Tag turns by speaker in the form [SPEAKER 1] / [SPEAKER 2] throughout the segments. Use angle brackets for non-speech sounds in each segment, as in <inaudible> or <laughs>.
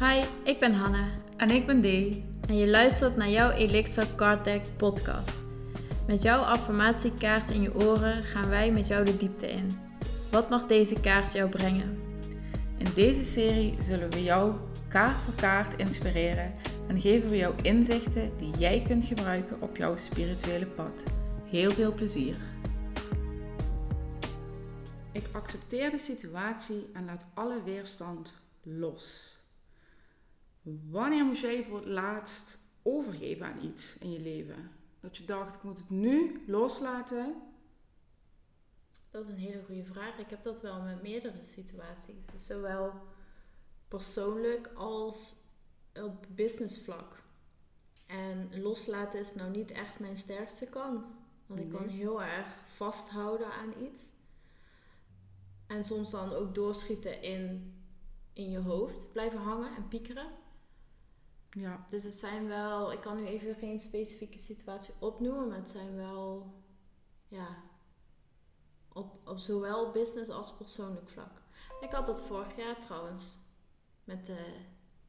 [SPEAKER 1] Hi, ik ben Hanna
[SPEAKER 2] En ik ben Dee.
[SPEAKER 1] en je luistert naar jouw Elixir Card Deck podcast. Met jouw affirmatiekaart in je oren gaan wij met jou de diepte in. Wat mag deze kaart jou brengen?
[SPEAKER 2] In deze serie zullen we jou kaart voor kaart inspireren en geven we jou inzichten die jij kunt gebruiken op jouw spirituele pad. Heel veel plezier. Ik accepteer de situatie en laat alle weerstand los. Wanneer moest jij voor het laatst overgeven aan iets in je leven? Dat je dacht, ik moet het nu loslaten.
[SPEAKER 1] Dat is een hele goede vraag. Ik heb dat wel met meerdere situaties. Zowel persoonlijk als op businessvlak. En loslaten is nou niet echt mijn sterkste kant. Want ik kan heel erg vasthouden aan iets. En soms dan ook doorschieten in, in je hoofd. Blijven hangen en piekeren.
[SPEAKER 2] Ja,
[SPEAKER 1] Dus het zijn wel, ik kan nu even geen specifieke situatie opnoemen, maar het zijn wel, ja, op, op zowel business als persoonlijk vlak. Ik had dat vorig jaar trouwens, met de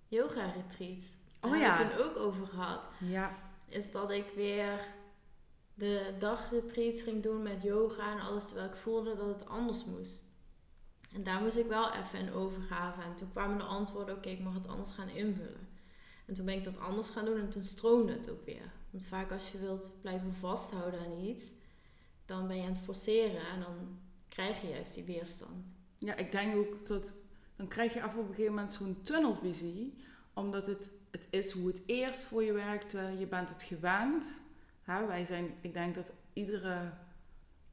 [SPEAKER 1] yoga retreat. Daar
[SPEAKER 2] Oh
[SPEAKER 1] hebben we
[SPEAKER 2] ja.
[SPEAKER 1] het toen ook over gehad.
[SPEAKER 2] ja,
[SPEAKER 1] Is dat ik weer de dagretreat ging doen met yoga en alles, terwijl ik voelde dat het anders moest. En daar moest ik wel even in overgaven. En toen kwamen de antwoorden, oké, ik mag het anders gaan invullen. En toen ben ik dat anders gaan doen en toen stroomde het ook weer. Want vaak als je wilt blijven vasthouden aan iets, dan ben je aan het forceren en dan krijg je juist die weerstand.
[SPEAKER 2] Ja, ik denk ook dat dan krijg je af op een gegeven moment zo'n tunnelvisie, omdat het, het is hoe het eerst voor je werkte, je bent het gewend. Wij zijn, ik denk dat iedere,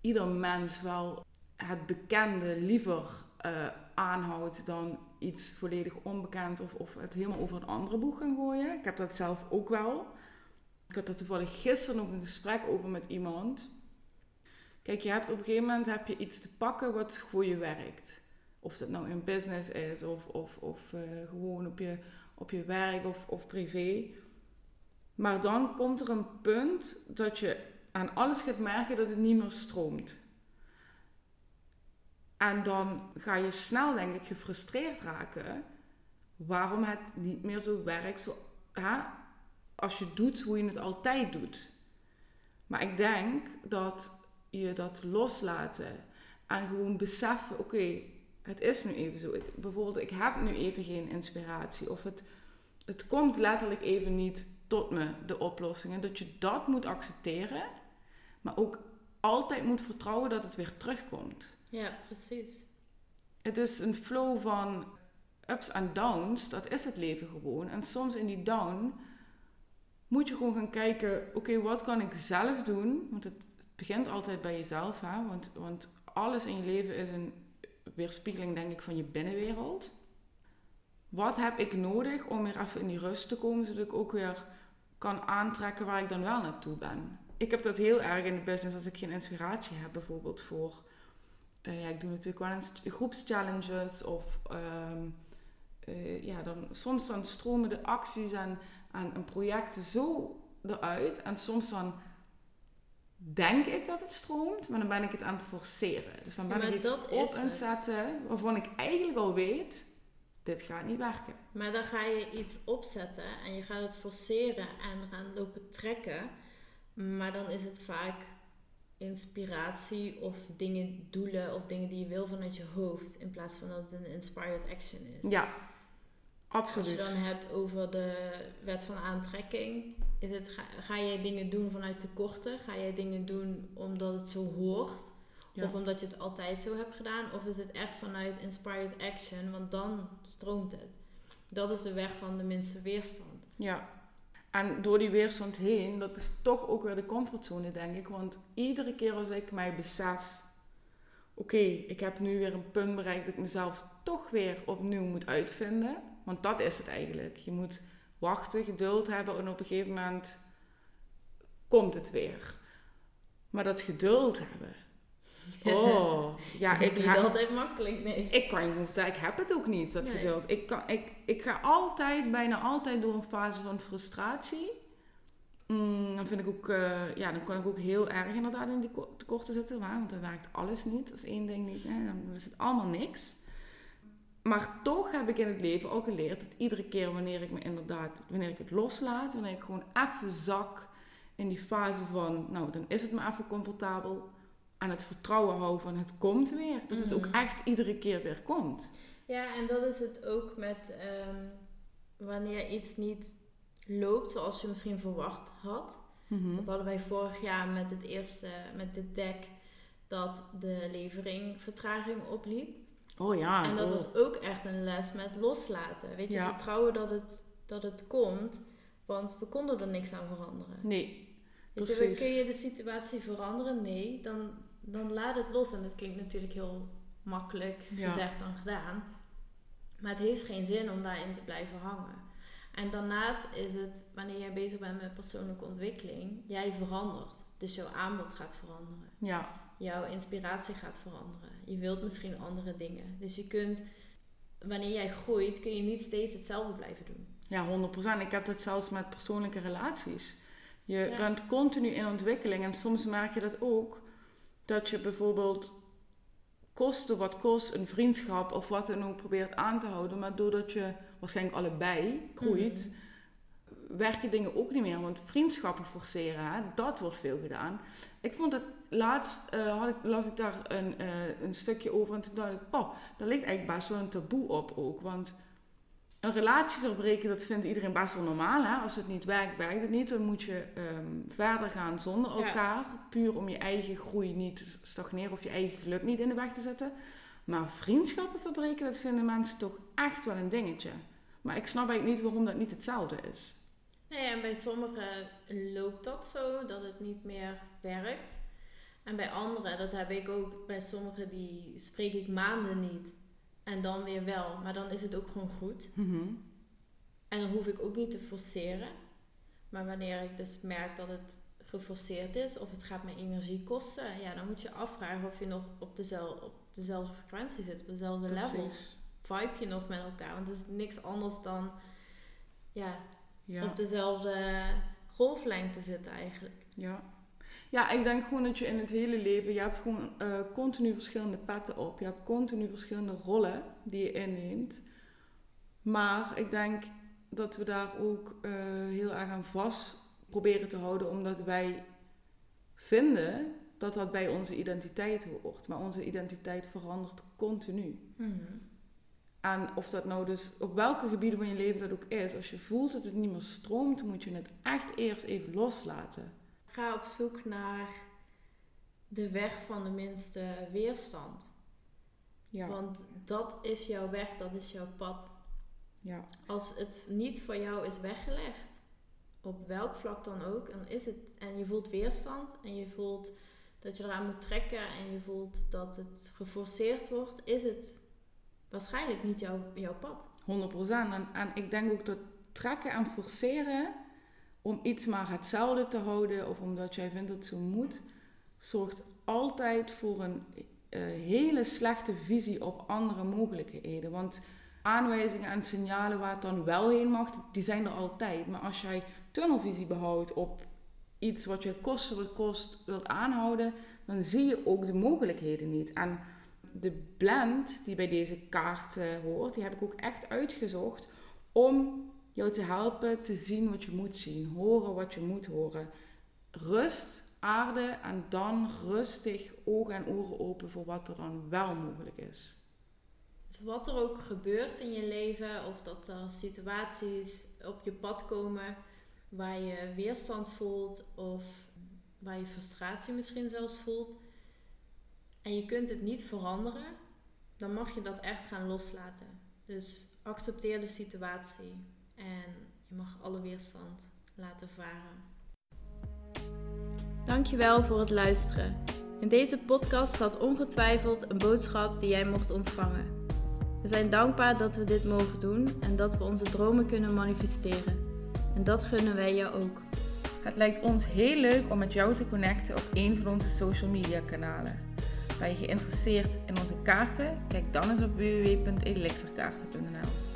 [SPEAKER 2] ieder mens wel het bekende liever eh, aanhoudt dan iets volledig onbekend of, of het helemaal over een andere boeg gaan gooien. Ik heb dat zelf ook wel. Ik had er toevallig gisteren nog een gesprek over met iemand. Kijk, je hebt op een gegeven moment heb je iets te pakken wat voor je werkt. Of dat nou in business is of, of, of eh, gewoon op je, op je werk of, of privé. Maar dan komt er een punt dat je aan alles gaat merken dat het niet meer stroomt. En dan ga je snel, denk ik, gefrustreerd raken waarom het niet meer zo werkt zo, als je doet hoe je het altijd doet. Maar ik denk dat je dat loslaten en gewoon beseffen, oké, het is nu even zo. Bijvoorbeeld, ik heb nu even geen inspiratie of het, het komt letterlijk even niet tot me, de oplossingen. Dat je dat moet accepteren, maar ook altijd moet vertrouwen dat het weer terugkomt.
[SPEAKER 1] Ja, precies.
[SPEAKER 2] Het is een flow van ups en downs, dat is het leven gewoon. En soms in die down moet je gewoon gaan kijken, oké, wat kan ik zelf doen? Want het begint altijd bij jezelf, hè? Want, want alles in je leven is een weerspiegeling, denk ik, van je binnenwereld. Wat heb ik nodig om weer even in die rust te komen, zodat ik ook weer kan aantrekken waar ik dan wel naartoe ben? Ik heb dat heel erg in de business als ik geen inspiratie heb, bijvoorbeeld voor. Eh, ja, ik doe natuurlijk wel eens groepschallenges of ehm, eh, ja, dan, soms dan stromen de acties en, en, en projecten zo eruit. En soms dan denk ik dat het stroomt, maar dan ben ik het aan het forceren. Dus dan ben ik iets
[SPEAKER 1] dat
[SPEAKER 2] op aan het. zetten waarvan ik eigenlijk al weet, dit gaat niet werken.
[SPEAKER 1] Maar dan ga je iets opzetten en je gaat het forceren en gaan lopen trekken. Maar dan is het vaak inspiratie of dingen, doelen of dingen die je wil vanuit je hoofd. In plaats van dat het een inspired action is.
[SPEAKER 2] Ja,
[SPEAKER 1] Als je
[SPEAKER 2] absoluut.
[SPEAKER 1] dan hebt over de wet van aantrekking, is het, ga, ga je dingen doen vanuit tekorten? Ga je dingen doen omdat het zo hoort?
[SPEAKER 2] Ja.
[SPEAKER 1] Of omdat je het altijd zo hebt gedaan? Of is het echt vanuit inspired action? Want dan stroomt het. Dat is de weg van de minste weerstand.
[SPEAKER 2] Ja. En door die weerstand heen, dat is toch ook weer de comfortzone, denk ik. Want iedere keer als ik mij besef, oké, ik heb nu weer een punt bereikt dat ik mezelf toch weer opnieuw moet uitvinden. Want dat is het eigenlijk. Je moet wachten, geduld hebben en op een gegeven moment komt het weer. Maar dat geduld hebben. <laughs> Oh, ja, ik
[SPEAKER 1] niet
[SPEAKER 2] heb,
[SPEAKER 1] altijd makkelijk, nee.
[SPEAKER 2] ik kan je niet vertellen, ik heb het ook niet, dat
[SPEAKER 1] Nee.
[SPEAKER 2] geduld. Ik, kan, ik, ik ga altijd, bijna altijd door een fase van frustratie. Mm, dan vind ik ook, eh, ja, dan kan ik ook heel erg inderdaad in die ko- tekorten zitten. Maar, want dan werkt alles niet. Als één ding niet, nee, dan is het allemaal niks. Maar toch heb ik in het leven al geleerd dat iedere keer wanneer ik me inderdaad, wanneer ik het loslaat, wanneer ik gewoon even zak in die fase van, nou dan is het me even comfortabel, aan het vertrouwen hou van het komt weer, dat het ook
[SPEAKER 1] Mhm.
[SPEAKER 2] echt iedere keer weer komt.
[SPEAKER 1] Ja, en dat is het ook met ehm, wanneer iets niet loopt zoals je misschien verwacht had.
[SPEAKER 2] Mhm.
[SPEAKER 1] Dat hadden wij vorig jaar met het eerste, met dit dek, dat de levering vertraging opliep.
[SPEAKER 2] Oh ja.
[SPEAKER 1] en dat
[SPEAKER 2] oh.
[SPEAKER 1] was ook echt een les met loslaten. Weet je,
[SPEAKER 2] Ja.
[SPEAKER 1] vertrouwen dat het, dat het komt, want we konden er niks aan veranderen.
[SPEAKER 2] Nee,
[SPEAKER 1] Weet je, kun je de situatie veranderen? Nee, dan, dan laat het los. En dat klinkt natuurlijk heel makkelijk
[SPEAKER 2] Ja.
[SPEAKER 1] gezegd dan gedaan. Maar het heeft geen zin om daarin te blijven hangen. En daarnaast is het, wanneer jij bezig bent met persoonlijke ontwikkeling, jij verandert. Dus jouw aanbod gaat veranderen.
[SPEAKER 2] ja,
[SPEAKER 1] Jouw inspiratie gaat veranderen. Je wilt misschien andere dingen. Dus je kunt, wanneer jij groeit, kun je niet steeds hetzelfde blijven doen.
[SPEAKER 2] ja, 100%. Ik heb dat zelfs met persoonlijke relaties. Je
[SPEAKER 1] Ja.
[SPEAKER 2] bent continu in ontwikkeling en soms merk je dat ook, dat je bijvoorbeeld koste wat kost een vriendschap of wat dan ook probeert aan te houden, maar doordat je waarschijnlijk allebei groeit,
[SPEAKER 1] Mhm.
[SPEAKER 2] werken dingen ook niet meer. Want vriendschappen forceren, hè, dat wordt veel gedaan. Ik vond het laatst, eh, had ik, las ik daar een, eh, een stukje over en toen dacht ik, oh, daar ligt eigenlijk best wel een taboe op ook. Want een relatie verbreken, dat vindt iedereen best wel normaal. Hè? Als het niet werkt, werkt het niet. Dan moet je ehm, verder gaan zonder
[SPEAKER 1] Ja.
[SPEAKER 2] elkaar. Puur om je eigen groei niet te stagneren of je eigen geluk niet in de weg te zetten. Maar vriendschappen verbreken, dat vinden mensen toch echt wel een dingetje. Maar ik snap eigenlijk niet waarom dat niet hetzelfde is.
[SPEAKER 1] Nee, en bij sommigen loopt dat zo, dat het niet meer werkt. En bij anderen, dat heb ik ook, bij sommigen die spreek ik maanden niet. En dan weer wel. Maar dan is het ook gewoon goed.
[SPEAKER 2] Mhm.
[SPEAKER 1] En dan hoef ik ook niet te forceren. Maar wanneer ik dus merk dat het geforceerd is of het gaat me energie kosten, ja, dan moet je afvragen of je nog op, dezelfde, op dezelfde frequentie zit, op dezelfde level. Vibe je nog met elkaar? Want het is niks anders dan ja,
[SPEAKER 2] Ja.
[SPEAKER 1] op dezelfde golflengte zitten eigenlijk.
[SPEAKER 2] Ja. Ja, ik denk gewoon dat je in het hele leven, je hebt gewoon eh, continu verschillende petten op. Je hebt continu verschillende rollen die je inneemt. Maar ik denk dat we daar ook eh, heel erg aan vast proberen te houden, omdat wij vinden dat dat bij onze identiteit hoort. Maar onze identiteit verandert continu. En of dat nou dus op welke gebieden van je leven dat ook is, als je voelt dat het niet meer stroomt, moet je het echt eerst even loslaten.
[SPEAKER 1] Ga op zoek naar de weg van de minste weerstand.
[SPEAKER 2] Ja.
[SPEAKER 1] Want dat is jouw weg, dat is jouw pad.
[SPEAKER 2] Ja,
[SPEAKER 1] Als het niet voor jou is weggelegd, op welk vlak dan ook, dan is het. En je voelt weerstand en je voelt dat je eraan moet trekken en je voelt dat het geforceerd wordt, is het waarschijnlijk niet jouw, jouw pad.
[SPEAKER 2] 100%. En, en ik denk ook dat trekken en forceren om iets maar hetzelfde te houden of omdat jij vindt dat het zo moet, zorgt altijd voor een eh, hele slechte visie op andere mogelijkheden. Want aanwijzingen en signalen waar het dan wel heen mag, die zijn er altijd. Maar als jij tunnelvisie behoudt op iets wat je koste wat kost wilt aanhouden, dan zie je ook de mogelijkheden niet. En de blend die bij deze kaart hoort, die heb ik ook echt uitgezocht om jou te helpen te zien wat je moet zien, horen wat je moet horen. Rust, aarde en dan rustig ogen en oren open voor wat er dan wel mogelijk is.
[SPEAKER 1] Dus wat er ook gebeurt in je leven, of dat er situaties op je pad komen waar je weerstand voelt of waar je frustratie misschien zelfs voelt, en je kunt het niet veranderen, dan mag je dat echt gaan loslaten. Dus accepteer de situatie en je mag alle weerstand laten varen. Dankjewel voor het luisteren. In deze podcast zat ongetwijfeld een boodschap die jij mocht ontvangen. We zijn dankbaar dat we dit mogen doen en dat we onze dromen kunnen manifesteren. En dat gunnen wij jou ook.
[SPEAKER 2] Het lijkt ons heel leuk om met jou te connecten op een van onze social media kanalen. Ben je geïnteresseerd in onze kaarten? Kijk dan eens op www.elixirkaarten.nl